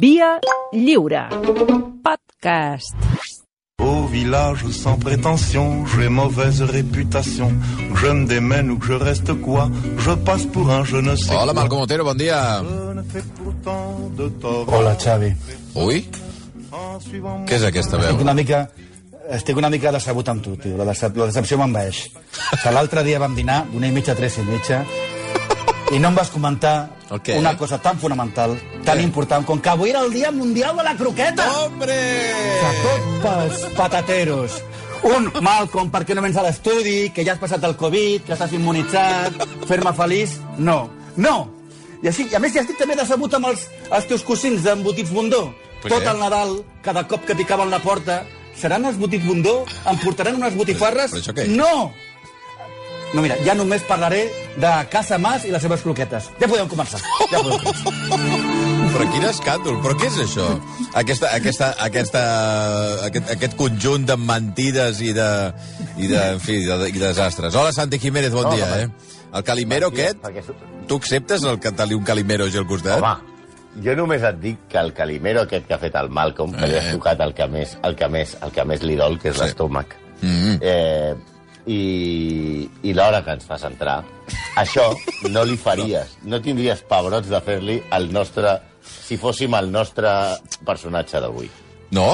Via lliure. Podcast. Au village sans prétention, j'ai mauvaise réputation. Que je me démène ou que je reste quoi, je passe pour un je ne sais Hola, quoi. Malcom Otero, bon dia. Hola, Xavi. Ui, què és aquesta Estic veu? una mica, estic una mica decebut amb tu, tio. La, decep la decepció m'envaeix. Que l'altre dia vam dinar d'una i mitja a tres i mitja i no em vas comentar què? una cosa tan fonamental, tan Què? important, com que avui era el dia mundial de la croqueta. Hombre! Que tot pels patateros. Un, Malcolm, per què no vens a l'estudi, que ja has passat el Covid, que estàs immunitzat, fer-me feliç? No. No! I, així, I a més ja estic també decebut amb els, els teus cosins d'embotits Bundó. Pues Tot sí. el Nadal, cada cop que picaven la porta, seran els botits Bundó? Em portaran unes botifarres? però això què? No! No, mira, ja només parlaré de Casa Mas i les seves croquetes. Ja podem començar. Ja podem començar. Però quin escàndol, però què és això? Aquesta, aquesta, aquesta, aquest, aquest conjunt de mentides i de, i de, en fi, de, i desastres. Hola, Santi Jiménez, bon Hola, dia, home. eh? El calimero aquest, Perquè, tu acceptes el que un calimero aquí al costat? home, jo només et dic que el calimero aquest que ha fet el Malcolm, que li Eh. has tocat el que més, el que més, el que més li dol, que és Sí. l'estómac, Mm. eh, i, i l'hora que ens fas entrar, això no li faries, no tindries pebrots de fer-li el nostre, si fóssim el nostre personatge d'avui. No?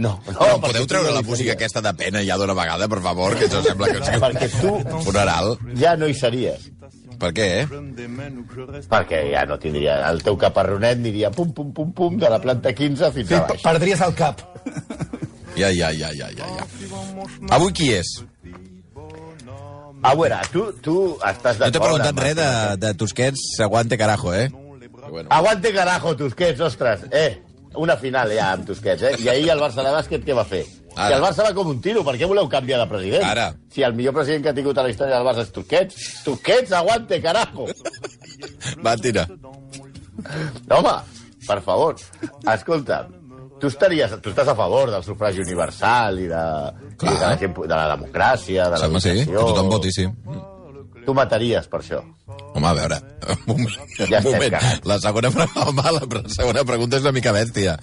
No, no, No, podeu treure no la música aquesta de pena ja d'una vegada, per favor, que això sembla que és Perquè tu un funeral. ja no hi series. Per què, eh? Perquè ja no tindria... El teu caparronet aniria pum, pum, pum, pum, de la planta 15 fins Sí, a baix. perdries el cap. Ja, ja, ja, ja, ja, ja. Avui qui és? A veure, tu, tu estàs No d'acord... t'he preguntat res de, de Tusquets, aguante carajo, eh? Bueno. Aguante carajo, Tusquets, ostres. Eh, una final ja amb Tusquets, eh? I ahir el Barça de bàsquet què va fer? Ara. Que el Barça va com un tiro, per què voleu canviar de president? Ara. Si el millor president que ha tingut a la història del Barça és Tusquets. Tusquets, aguante, carajo. Va, tira. Home, per favor, escolta, tu, estaries, tu estàs a favor del sufragi universal i de, i de, la, gent, de la democràcia, de Home, sí, que tothom voti, sí. Tu mataries per això. Home, a veure, un moment, Ja un moment. La segona, home, la segona pregunta és una mica bèstia.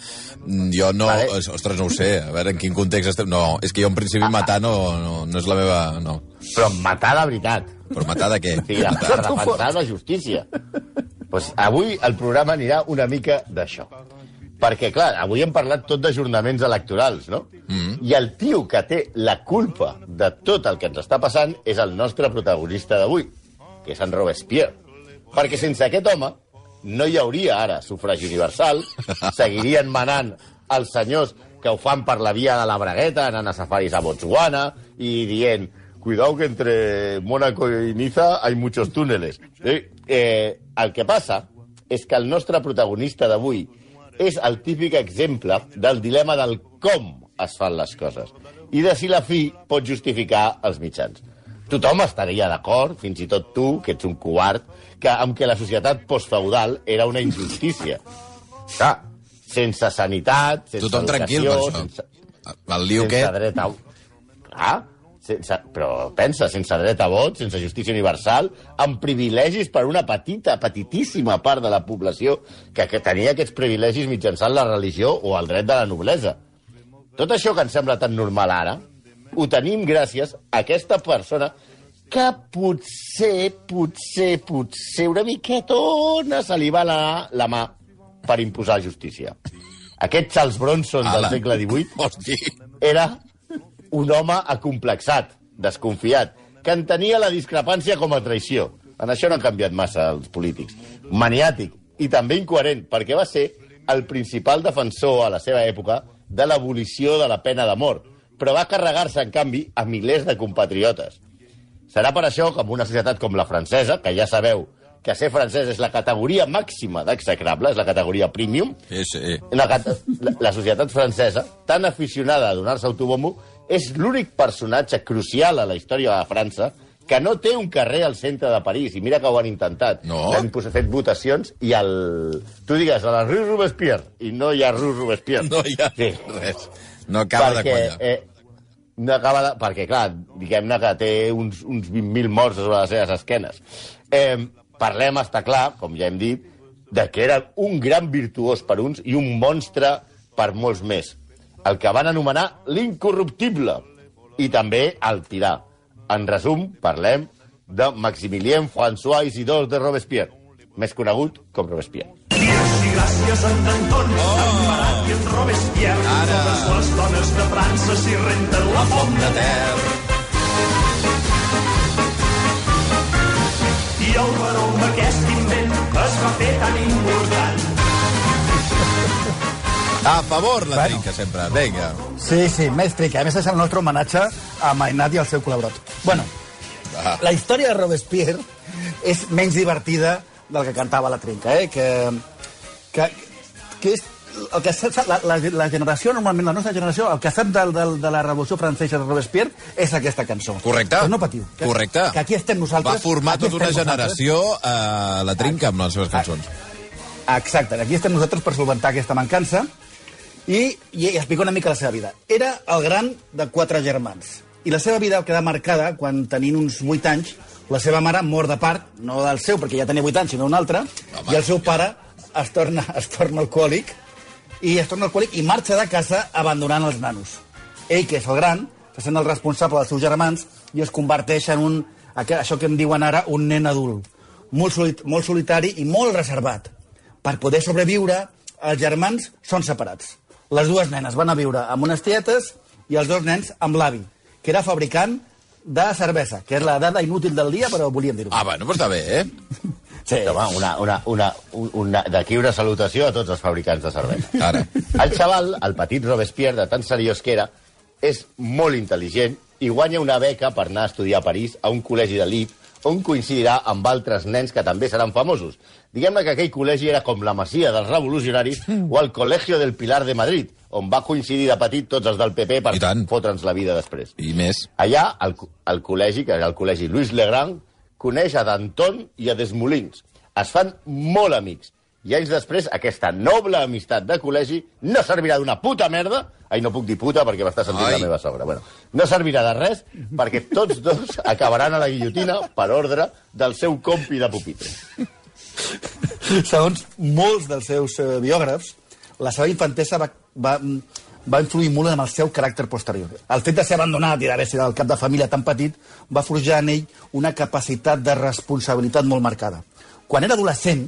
Mm, Jo no, Vale. ostres, no ho sé, a veure en quin context estem... No, és que jo en principi matar no, no, no és la meva... No. Però matar de veritat. Però matar de què? Sí, a, a defensar la justícia. pues avui el programa anirà una mica d'això. Perquè, clar, avui hem parlat tot d'ajornaments electorals, no? Mm. I el tio que té la culpa de tot el que ens està passant és el nostre protagonista d'avui, que és en Robespierre. Perquè sense aquest home no hi hauria ara sufragi universal, seguirien manant els senyors que ho fan per la via de la bragueta, anant a safaris a Botswana i dient cuidado que entre Mónaco y Niza hay muchos túneles. Eh, eh, el que passa és que el nostre protagonista d'avui és el típic exemple del dilema del com es fan les coses i de si la fi pot justificar els mitjans. Tothom estaria d'acord, fins i tot tu, que ets un covard, que amb que la societat postfeudal era una injustícia. Clar, sense sanitat, sense Tothom tranquil per educació, això. sense, El liu sense aquest... dret a... Clar, sense, però pensa, sense dret a vot, sense justícia universal, amb privilegis per una petita, petitíssima part de la població que, que tenia aquests privilegis mitjançant la religió o el dret de la noblesa. Tot això que ens sembla tan normal ara, ho tenim gràcies a aquesta persona que potser, potser, potser una miquetona se li va anar la mà per imposar justícia. Aquest Charles Bronson del segle XVIII era un home acomplexat, desconfiat, que entenia la discrepància com a traïció. En això no han canviat massa els polítics. Maniàtic i també incoherent, perquè va ser el principal defensor a la seva època de l'abolició de la pena de mort, però va carregar-se, en canvi, a milers de compatriotes. Serà per això que en una societat com la francesa, que ja sabeu que ser francès és la categoria màxima d'execrable, és la categoria premium, sí, sí. la, la, la societat francesa, tan aficionada a donar-se autobombo, és l'únic personatge crucial a la història de França que no té un carrer al centre de París, i mira que ho han intentat. No? Han pos- fet votacions i el... Tu digues, a la Rue Robespierre, i no hi ha Rue Robespierre. No hi ha Sí. res. No acaba de perquè, quallar. eh, no acaba de... Perquè, clar, diguem-ne que té uns, uns 20.000 morts sobre les seves esquenes. Eh, parlem, està clar, com ja hem dit, de que era un gran virtuós per uns i un monstre per molts més. El que van anomenar l'incorruptible i també el tirà. En resum, parlem de Maximilien François Isidore de Robespierre, més conegut com Robespierre. I gràcies a en Danton, oh. en Marat i en Robespierre, Ara. totes les dones de França s'hi renten la font de Ter. I el baró amb aquest invent es va fer tan important. A favor, la Bueno. trinca, sempre. Vinga. Sí, sí, més trica. A més, és el nostre homenatge a Mainat i al seu col·laborador. Bueno, Ah. la història de Robespierre és menys divertida del que cantava la trinca, eh? Que, que, que és el que sap, la, la, la generació, normalment, la nostra generació, el que sap del, del, de la Revolució Francesa de Robespierre és aquesta cançó. Correcte. Però no patiu. Que, Correcte. Que aquí estem nosaltres. Va formar tota una generació a la trinca amb les seves cançons. Exacte, aquí estem nosaltres per solventar aquesta mancança i, i explicar una mica la seva vida. Era el gran de quatre germans i la seva vida queda marcada quan tenint uns 8 anys la seva mare mor de part, no del seu, perquè ja tenia 8 anys, sinó d'un altre, Home, i el seu pare es torna, es torna alcohòlic i es torna alcohòlic i marxa de casa abandonant els nanos. Ell, que és el gran, se sent el responsable dels seus germans i es converteix en un, això que em diuen ara, un nen adult. Molt, solit, molt solitari i molt reservat. Per poder sobreviure, els germans són separats. Les dues nenes van a viure amb unes tietes i els dos nens amb l'avi, que era fabricant de cervesa, que és la dada inútil del dia, però volíem dir-ho. Ah, bueno, però està bé, eh? sí. Home, una, una, una, una, d'aquí una salutació a tots els fabricants de cervesa. Ara. El xaval, el petit Robespierre, de tan seriós que era, és molt intel·ligent i guanya una beca per anar a estudiar a París, a un col·legi d'elit, on coincidirà amb altres nens que també seran famosos. Diguem-ne que aquell col·legi era com la Masia dels Revolucionaris o el Colegio del Pilar de Madrid, on va coincidir de petit tots els del PP per fotre'ns la vida després. I més. Allà, al, al col·legi, que era el col·legi Louis Legrand, coneix a Danton i a Desmolins. Es fan molt amics. I anys després, aquesta noble amistat de col·legi no servirà d'una puta merda... Ai, no puc dir puta perquè m'està sentint Ai. la meva sogra. Bueno, no servirà de res perquè tots dos acabaran a la guillotina per ordre del seu compi de pupitre. Segons molts dels seus eh, biògrafs, la seva infantesa va, va, va influir molt en el seu caràcter posterior. El fet de ser abandonat i d'haver sigut el cap de família tan petit va forjar en ell una capacitat de responsabilitat molt marcada. Quan era adolescent,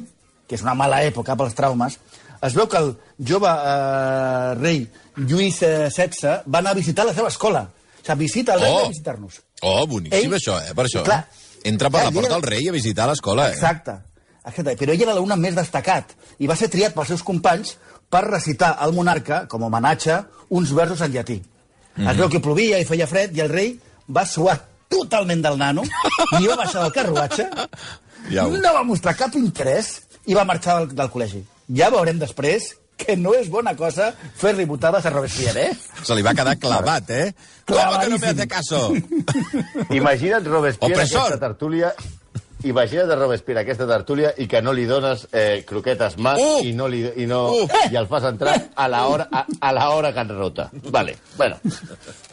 que és una mala època pels traumes, es veu que el jove eh, rei Lluís eh, XVI va anar a visitar la seva escola. O sigui, visita el rei Oh. a visitar-nos. Oh, boníssim, Ell- això, eh? Per això. Clar. Entra per Clar, la porta era- del rei a visitar l'escola, eh? Exacte. Exacte. Però ell era l'alumne més destacat i va ser triat pels seus companys per recitar al monarca, com a homenatge, uns versos en llatí. Mm -hmm. Es veu que plovia i feia fred i el rei va suar totalment del nano i va baixar del carruatge, Ja ho- no va mostrar cap interès i va marxar del, del col·legi. Ja veurem després que no és bona cosa fer-li botades a Robespierre, eh? Se li va quedar clavat, eh? Com que no me hace caso? Imagina't Robespierre Opressor. aquesta tertúlia Imagina't a Robespierre aquesta tertúlia i que no li dones eh, croquetes mà Uh! i, no li, i, no, Uh! i el fas entrar a la hora, a, a la hora que enrota. Vale, bueno.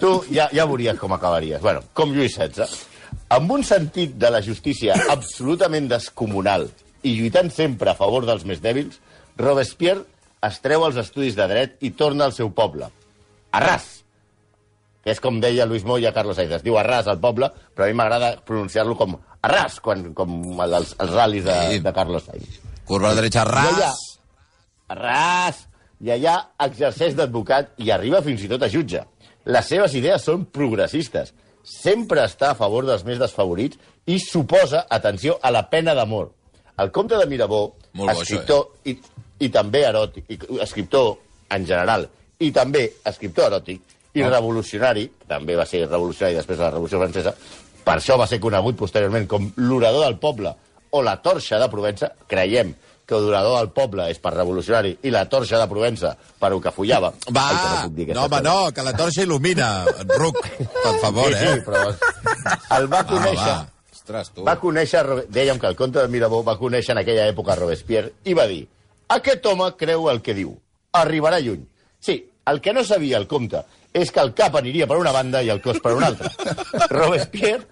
Tu ja, ja veuries com acabaries. Bueno, com Lluís XVI. Amb un sentit de la justícia absolutament descomunal i lluitant sempre a favor dels més dèbils, Robespierre es treu els estudis de dret i torna al seu poble. Arràs! que és com deia Luis Moya a Carlos Sainz. Es diu Arràs al poble, però a mi m'agrada pronunciar-lo com Arràs, quan, com el- els, els ral·lis de, Sí. de Carlos Sainz. Curva a la derecha, ras. I allà, Arràs! I allà exerceix d'advocat i arriba fins i tot a jutge. Les seves idees són progressistes. Sempre està a favor dels més desfavorits i suposa, atenció, a la pena de mort. El comte de Mirabó, Molt bo, eh? escriptor i, i també eròtic, i, escriptor en general, i també escriptor eròtic i Oh. revolucionari, també va ser revolucionari després de la Revolució Francesa, per això va ser conegut posteriorment com l'orador del poble o la torxa de Provença, creiem que l'orador del poble és per revolucionari i la torxa de Provença per ho que follava. Va, Ai, que no, aquesta home, no, que la torxa il·lumina. Ruc, per favor, sí, eh? sí, però el va conèixer... va. Ostres, tu. Va conèixer, dèiem que el comte de Mirabó va conèixer en aquella època Robespierre i va dir aquest home creu el que diu, arribarà lluny. Sí, el que no sabia el comte és que el cap aniria per una banda i el cos per una altra. Robespierre,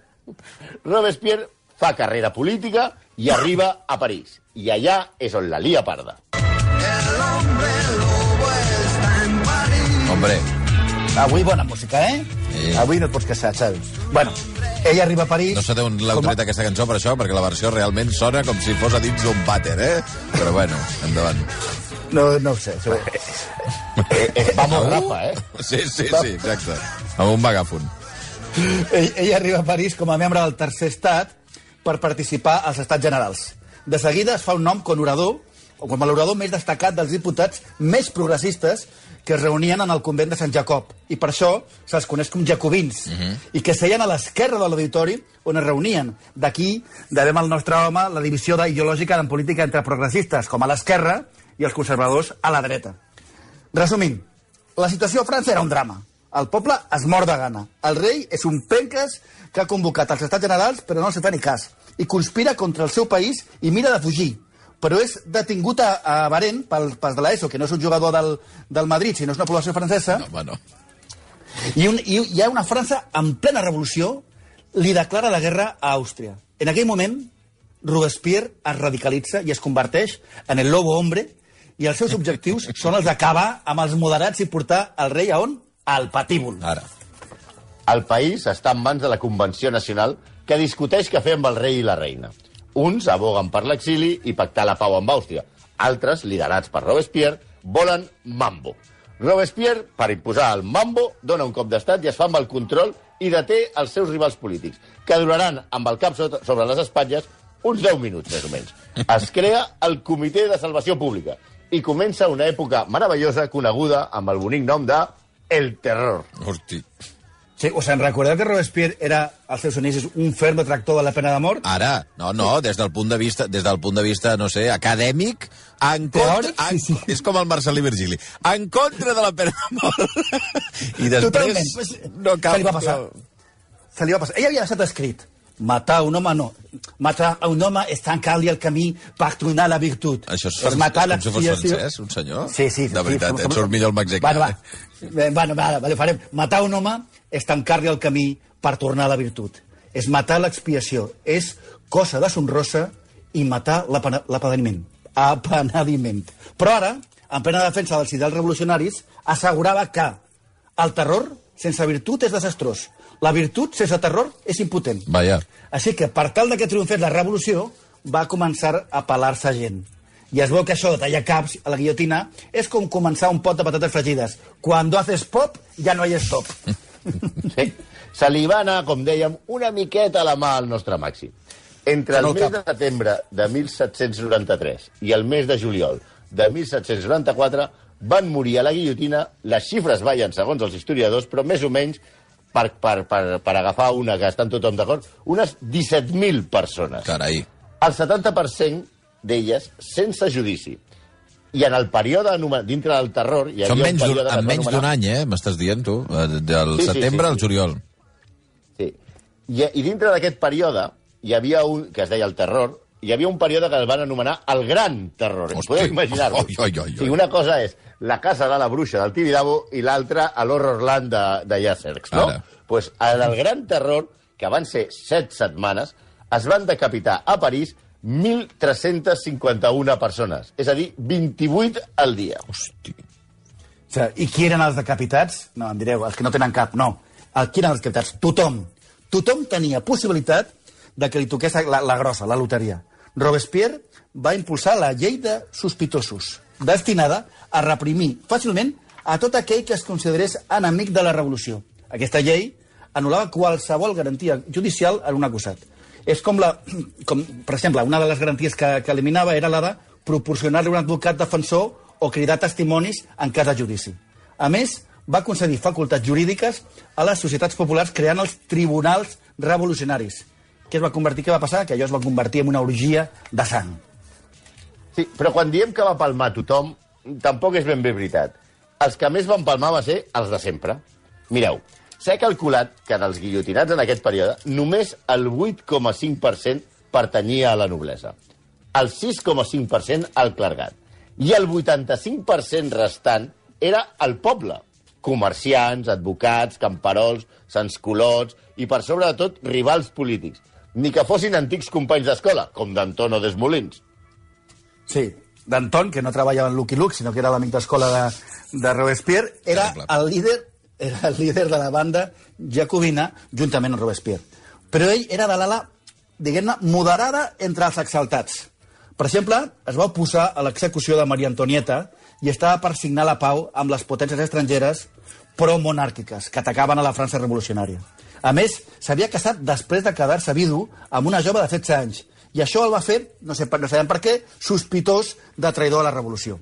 Robespierre fa carrera política i arriba a París. I allà és on la lia parda. Hombre, Avui bona música, eh? Sí. Avui no et pots queixar, Xavi. Bueno, ell arriba a París... no sé d'on l'heu com tret aquesta cançó per això, perquè la versió realment sona com si fos a dins d'un vàter, eh? Però bueno, endavant. No, no ho sé. això- Eh, eh, vamos, Rafa, eh? Sí, sí, sí, exacte. Amb un megàfon. Ell, ell arriba a París com a membre del tercer estat per participar als estats generals. De seguida es fa un nom com orador, o com a l'orador més destacat dels diputats més progressistes que es reunien en el convent de Sant Jacob. I per això se'ls coneix com jacobins. I que seien a l'esquerra de l'auditori on es reunien. D'aquí devem al nostre home la divisió ideològica en política entre progressistes, com a l'esquerra, i els conservadors a la dreta. Resumint, la situació a França era un drama. El poble es mor de gana. El rei és un penques que ha convocat els estats generals però no els fa ni cas. I conspira contra el seu país i mira de fugir. Però és detingut a, a Barent pel pas de l'ESO, que no és un jugador del, del Madrid, sinó és una població francesa. No, home, no. I, un, I hi ha una França en plena revolució li declara la guerra a Àustria. En aquell moment, Robespierre es radicalitza i es converteix en el lobo hombre i els seus objectius són els d'acabar amb els moderats i portar el rei a on? Al patíbul. Ara. El país està en mans de la Convenció Nacional que discuteix què fer amb el rei i la reina. Uns aboguen per l'exili i pactar la pau amb Àustria. Altres, liderats per Robespierre, volen mambo. Robespierre, per imposar el mambo, dona un cop d'estat i es fa amb el control i deté els seus rivals polítics, que duraran amb el cap sobre les espatlles uns 10 minuts, més o menys. Es crea el Comitè de Salvació Pública i comença una època meravellosa coneguda amb el bonic nom de El Terror. Hosti. Sí, us en recordeu que Robespierre era, als seus inicis, un ferm detractor de la pena de mort? Ara, no, no, des del punt de vista, des del punt de vista, no sé, acadèmic, en contra, en, sí, sí. és com el Marcelí Virgili, en contra de la pena de mort. I després... Totalment. No cal, se li va passar. Se li va passar. Ell havia estat escrit. Matar un home no. Matar a un home és tancar-li el camí per tornar la virtut. Això és, és matar és com si fos francès, un senyor? Sí, sí. De veritat, sí, et surt millor el mexicà. Bueno, va. Eh, Bueno, va, vale, farem. Matar un home és tancar-li el camí per tornar a la virtut. És matar l'expiació. És cosa deshonrosa i matar l'apenediment. Apenediment. Però ara, en plena defensa dels ideals revolucionaris, assegurava que el terror sense virtut és desastrós. La virtut sense terror és impotent. Vaja. Així que, per tal de que triomfés la revolució, va començar a pelar-se gent. I es veu que això de tallar caps a la guillotina és com començar un pot de patates fregides. Quan haces pop, ja no hi ha stop. Sí. Se li va anar, com dèiem, una miqueta a la mà al nostre màxim. Entre el No mes cap. de setembre de 1793 i el mes de juliol de 1794 van morir a la guillotina, les xifres ballen segons els historiadors, però més o menys, per, per, per, per agafar una que estan tothom d'acord, unes 17.000 persones. Carai. El 70% d'elles sense judici. I en el període, dintre del terror... Hi Són havia menys un d'un, menys d'un any, eh? M'estàs dient, tu? Eh, Del Sí, setembre sí, al sí. juliol. Sí. I, I dintre d'aquest període hi havia un, que es deia el terror, hi havia un període que el van anomenar el Gran Terror. Hosti. podeu imaginar-ho? O sigui, una cosa és la casa de la bruixa del Tibidabo i l'altra a l'Horrorland de, de Yasserx, no? Ara. pues, en el Gran Terror, que van ser set setmanes, es van decapitar a París 1.351 persones. És a dir, 28 al dia. Hosti. O sigui, I qui eren els decapitats? No, em direu, els que no tenen cap, no. El, qui eren els decapitats? Tothom. Tothom tenia possibilitat de que li toqués la, la grossa, la loteria. Robespierre va impulsar la llei de sospitosos, destinada a reprimir fàcilment a tot aquell que es considerés enemic de la revolució. Aquesta llei anul·lava qualsevol garantia judicial en un acusat. És com la... Com, per exemple, una de les garanties que, que eliminava era la de proporcionar-li un advocat defensor o cridar testimonis en cas de judici. A més, va concedir facultats jurídiques a les societats populars creant els tribunals revolucionaris. Què es va convertir? Què va passar? Que allò es va convertir en una orgia de sang. Sí, però quan diem que va palmar tothom, tampoc és ben bé veritat. Els que més van palmar va ser els de sempre. Mireu, s'ha calculat que dels guillotinats en aquest període només el 8,5% pertanyia a la noblesa, el 6,5% al clergat i el 85% restant era el poble. Comerciants, advocats, camperols, sansculots i, per sobre de tot, rivals polítics. ni que fossin antics companys d'escola, com d'Anton o Desmolins. Sí, d'Anton, que no treballava en Lucky Luke, sinó que era l'amic d'escola de, de Robespierre, era el líder era el líder de la banda jacobina, juntament amb Robespierre. Però ell era de l'ala, diguem-ne, moderada entre els exaltats. Per exemple, es va oposar a l'execució de Maria Antonieta i estava per signar la pau amb les potències estrangeres pro-monàrquiques que atacaven a la França revolucionària. A més, s'havia casat després de quedar-se vidu amb una jove de 16 anys i això el va fer, no, sé, no sabem per què, sospitós de traïdor a la revolució.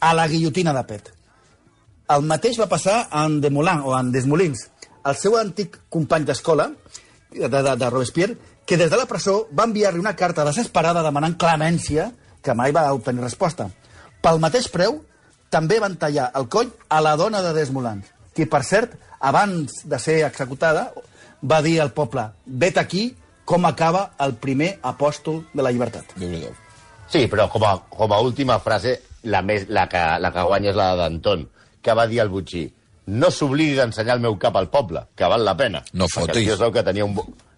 A la guillotina de pet. El mateix va passar en Desmoulins, o en Desmolins, el seu antic company d'escola, de, de, de Robespierre, que des de la presó va enviar-li una carta desesperada demanant clemència, que mai va obtenir resposta. Pel mateix preu, també van tallar el coll a la dona de Desmoulins, qui, per cert, abans de ser executada, va dir al poble, vet aquí com acaba el primer apòstol de la llibertat. Sí, però com a, com a última frase, la, més, la, que, la que guanya és la d'Anton, que va dir al Butxí no s'oblidi d'ensenyar el meu cap al poble, que val la pena. No Perquè fotis. el que tenia un,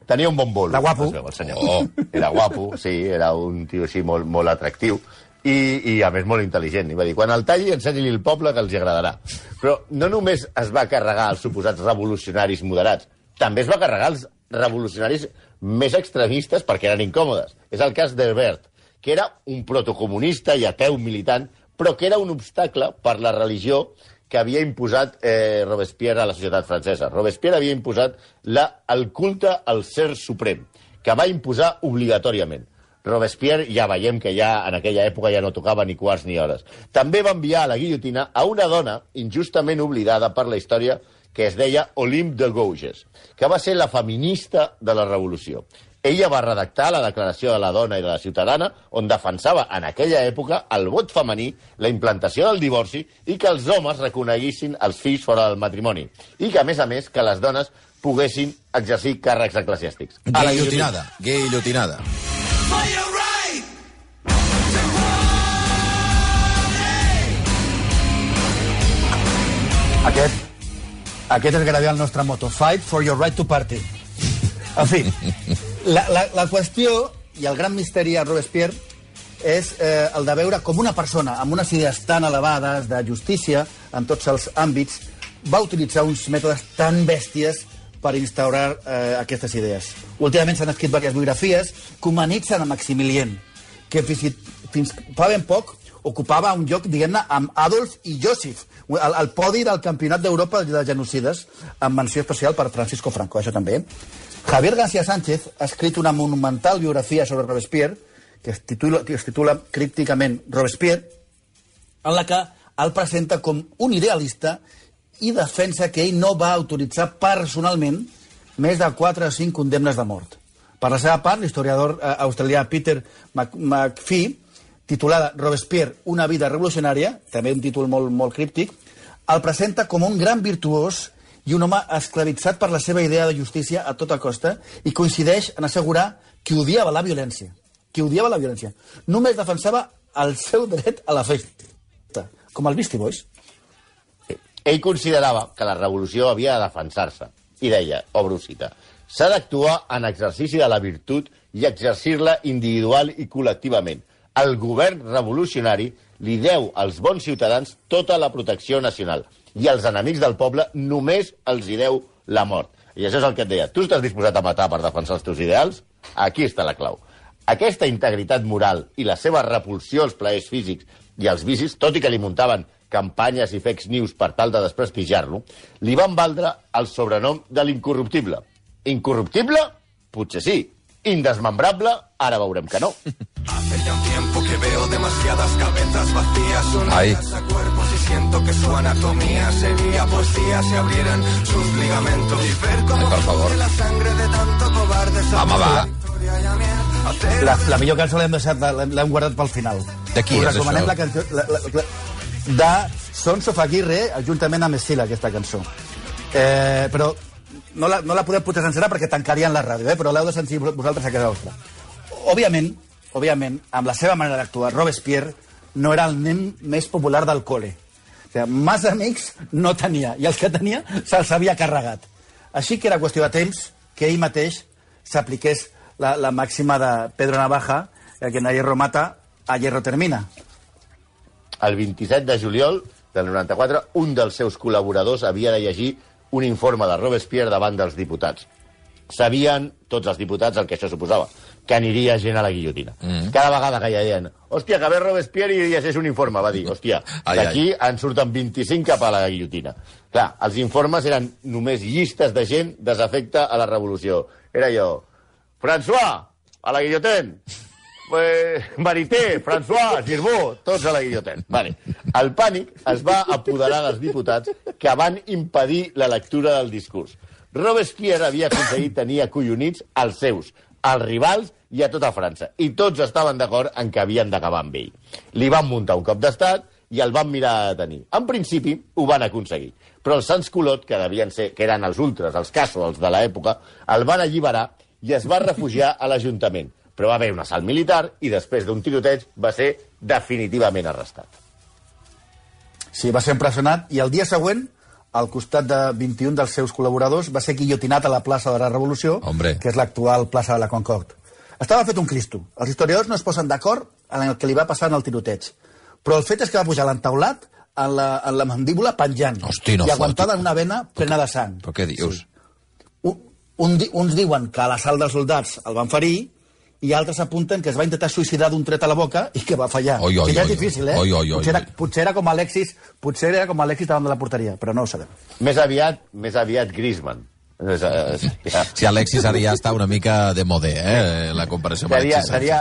tenia un bon bolo. Era guapo. veu, el senyor. Oh. Era guapo, sí, era un tio així molt, molt atractiu i, i a més molt intel·ligent. I va dir, quan el talli, ensenyi-li el poble que els agradarà. Però no només es va carregar els suposats revolucionaris moderats, també es va carregar els revolucionaris més extremistes perquè eren incòmodes. És el cas d'Herbert, que era un protocomunista i ateu militant, però que era un obstacle per la religió que havia imposat eh, Robespierre a la societat francesa. Robespierre havia imposat la, el culte al ser suprem, que va imposar obligatòriament. Robespierre ja veiem que ja en aquella època ja no tocava ni quarts ni hores. També va enviar a la guillotina a una dona injustament oblidada per la història que es deia Olympe de Gouges, que va ser la feminista de la revolució. Ella va redactar la declaració de la dona i de la ciutadana on defensava en aquella època el vot femení, la implantació del divorci i que els homes reconeguissin els fills fora del matrimoni. I que, a més a més, que les dones poguessin exercir càrrecs eclesiàstics. A la Guillotinada. Guillotinada. Aquest és gairebé el nostre moto. Fight for your right to party. En fi, la, la, la qüestió i el gran misteri a Robespierre és eh, el de veure com una persona amb unes idees tan elevades de justícia en tots els àmbits va utilitzar uns mètodes tan bèsties per instaurar eh, aquestes idees. Últimament s'han escrit diverses biografies que humanitzen a Maximilien, que fins, fins fa ben poc ocupava un lloc, diguem-ne, amb Adolf i Joseph, el, el podi del Campionat d'Europa de genocides, amb menció especial per Francisco Franco, això també. Javier García Sánchez ha escrit una monumental biografia sobre Robespierre, que es titula, que es titula crípticament Robespierre, en la que el presenta com un idealista i defensa que ell no va autoritzar personalment més de 4 o 5 condemnes de mort. Per la seva part, l'historiador eh, australià Peter Mc- McPhee, titulada Robespierre, una vida revolucionària, també un títol molt, molt críptic, el presenta com un gran virtuós i un home esclavitzat per la seva idea de justícia a tota costa i coincideix en assegurar que odiava la violència. Que odiava la violència. Només defensava el seu dret a la festa, com el Beastie Boys. Ell considerava que la revolució havia de defensar-se i deia, obro cita, s'ha d'actuar en exercici de la virtut i exercir-la individual i col·lectivament. El govern revolucionari li deu als bons ciutadans tota la protecció nacional i als enemics del poble només els hi deu la mort. I això és el que et deia. Tu estàs disposat a matar per defensar els teus ideals? Aquí està la clau. Aquesta integritat moral i la seva repulsió als plaers físics i als vicis, tot i que li muntaven campanyes i fake news per tal de desprestigiar-lo, li van valdre el sobrenom de l'incorruptible. Incorruptible? Potser sí. Indesmembrable? Ara veurem que no. Hace ya un tiempo que veo demasiadas cabezas vacías Ay. unidas a cuerpos y siento que su anatomía sería poesía si abrieran sus ligamentos y ver cómo Ay, por la sangre de tanto cobarde Home, va. La, la millor cançó l'hem deixat, l'hem l'hem guardat pel final. De qui Us és recomanem això? la cançó... La, la, la, de Sons of Aguirre, juntament amb Estila, aquesta cançó. Eh, però no la, no la podem posar sencera perquè tancarien la ràdio, eh? però l'heu de sentir vosaltres a casa vostra. Òbviament, òbviament, amb la seva manera d'actuar, Robespierre no era el nen més popular del col·le. O sigui, massa amics no tenia, i els que tenia se'ls havia carregat. Així que era qüestió de temps que ell mateix s'apliqués la, la màxima de Pedro Navaja, eh, que en hierro mata, a hierro termina. El 27 de juliol del 94, un dels seus col·laboradors havia de llegir un informe de Robespierre davant dels diputats. Sabien tots els diputats el que això suposava, que aniria gent a la guillotina. Mm. Cada vegada que hi deien, hòstia, que ve Robespierre i llegeix un informe, va dir, hòstia, d'aquí en surten 25 cap a la guillotina. Clar, els informes eren només llistes de gent desafecte a la revolució. Era jo, François, a la guillotén. Eh, Marité, François, Girbó, tots a la guillotén. Vale. El pànic es va apoderar dels diputats que van impedir la lectura del discurs. Robespierre havia aconseguit tenir acollonits als seus, als rivals i a tota França. I tots estaven d'acord en que havien d'acabar amb ell. Li van muntar un cop d'estat i el van mirar a detenir. En principi, ho van aconseguir. Però els Sans Colot, que devien ser, que eren els ultres, els casos, els de l'època, el van alliberar i es va refugiar a l'Ajuntament. Però va haver un assalt militar i després d'un tiroteig va ser definitivament arrestat. Sí, va ser empresonat i el dia següent, al costat de 21 dels seus col·laboradors, va ser guillotinat a la plaça de la Revolució, Hombre. que és l'actual plaça de la Concorde. Estava fet un cristo. Els historiadors no es posen d'acord en el que li va passar en el tiroteig. Però el fet és que va pujar a l'entaulat en, la, en la mandíbula penjant Hosti, no i aguantada en una vena plena de sang. Però què dius? Un, un, di- uns diuen que a l'assalt dels soldats el van ferir i altres apunten que es va intentar suïcidar d'un tret a la boca i que va fallar. Oi, oi, que ja és oi, difícil, eh? oi, oi, oi, potser, era, potser era com Alexis, potser era com Alexis davant de la porteria, però no ho sabem. Més aviat, més aviat Griezmann. És, és. Si Alexis ara ja està una mica de modé, eh? La comparació amb seria, Alexis. seria,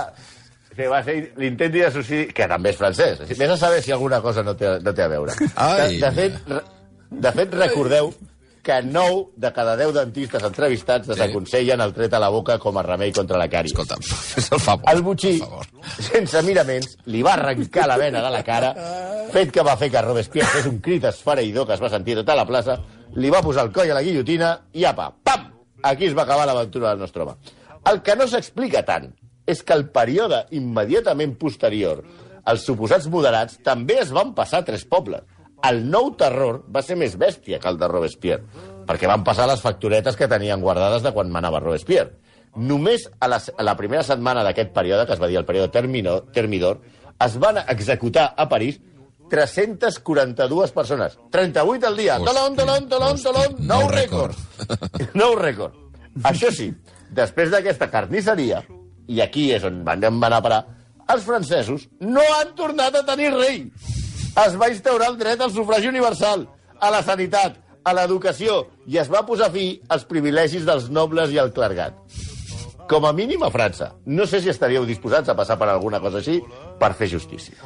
que va ser l'intent de suïcidi, que també és francès. Vés a saber si alguna cosa no té, no té a veure. Ai. De, de, fet, re- de fet, recordeu que 9 de cada 10 dentistes entrevistats desaconsellen el tret a la boca com a remei contra la càries. Escolta'm, fes el favor. El butxí, favor. sense miraments, li va arrencar la vena de la cara, fet que va fer que Robespierre fes un crit esfereïdor que es va sentir tota la plaça, li va posar el coll a la guillotina i apa, pam! Aquí es va acabar l'aventura del nostre home. El que no s'explica tant és que el període immediatament posterior, els suposats moderats també es van passar a tres pobles. El nou terror va ser més bèstia que el de Robespierre, perquè van passar les factoretes que tenien guardades de quan manava Robespierre. Només a la, a la primera setmana d'aquest període, que es va dir el període termino, Termidor, es van executar a París 342 persones. 38 al dia. Hosti, tolon, tolon, hosti, tolon. Nou nou rècord. Nou rècord. Això sí, després d'aquesta carnisseria, i aquí és on van van a parar, els francesos no han tornat a tenir rei. Es va instaurar el dret al sufragi universal, a la sanitat, a l'educació, i es va posar fi als privilegis dels nobles i el clergat. Com a mínim a França. No sé si estaríeu disposats a passar per alguna cosa així per fer justícia.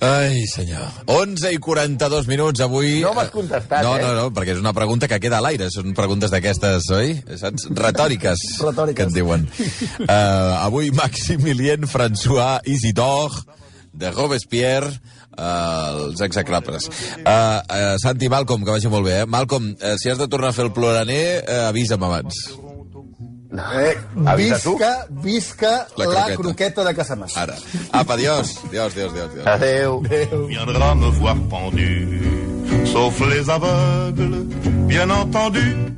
Ai, senyor. 11 i 42 minuts avui... No m'has contestat, no, eh? No, no, perquè és una pregunta que queda a l'aire. Són preguntes d'aquestes, oi? Saps? Retòriques, Retòriques. que en diuen. Uh, avui Maximilien François Isidore de Robespierre uh, els execrables. Uh, uh, Santi Malcolm, que vagi molt bé, eh? Malcolm, uh, si has de tornar a fer el ploraner, uh, avisa'm abans. Eh, Avisa tu. visca, visca La la, croqueta. croqueta de Casamassa. Ara. Apa, adiós. Adiós, adiós, adiós. adiós. Adéu. viendra me voir pendu, sauf les aveugles, bien entendu.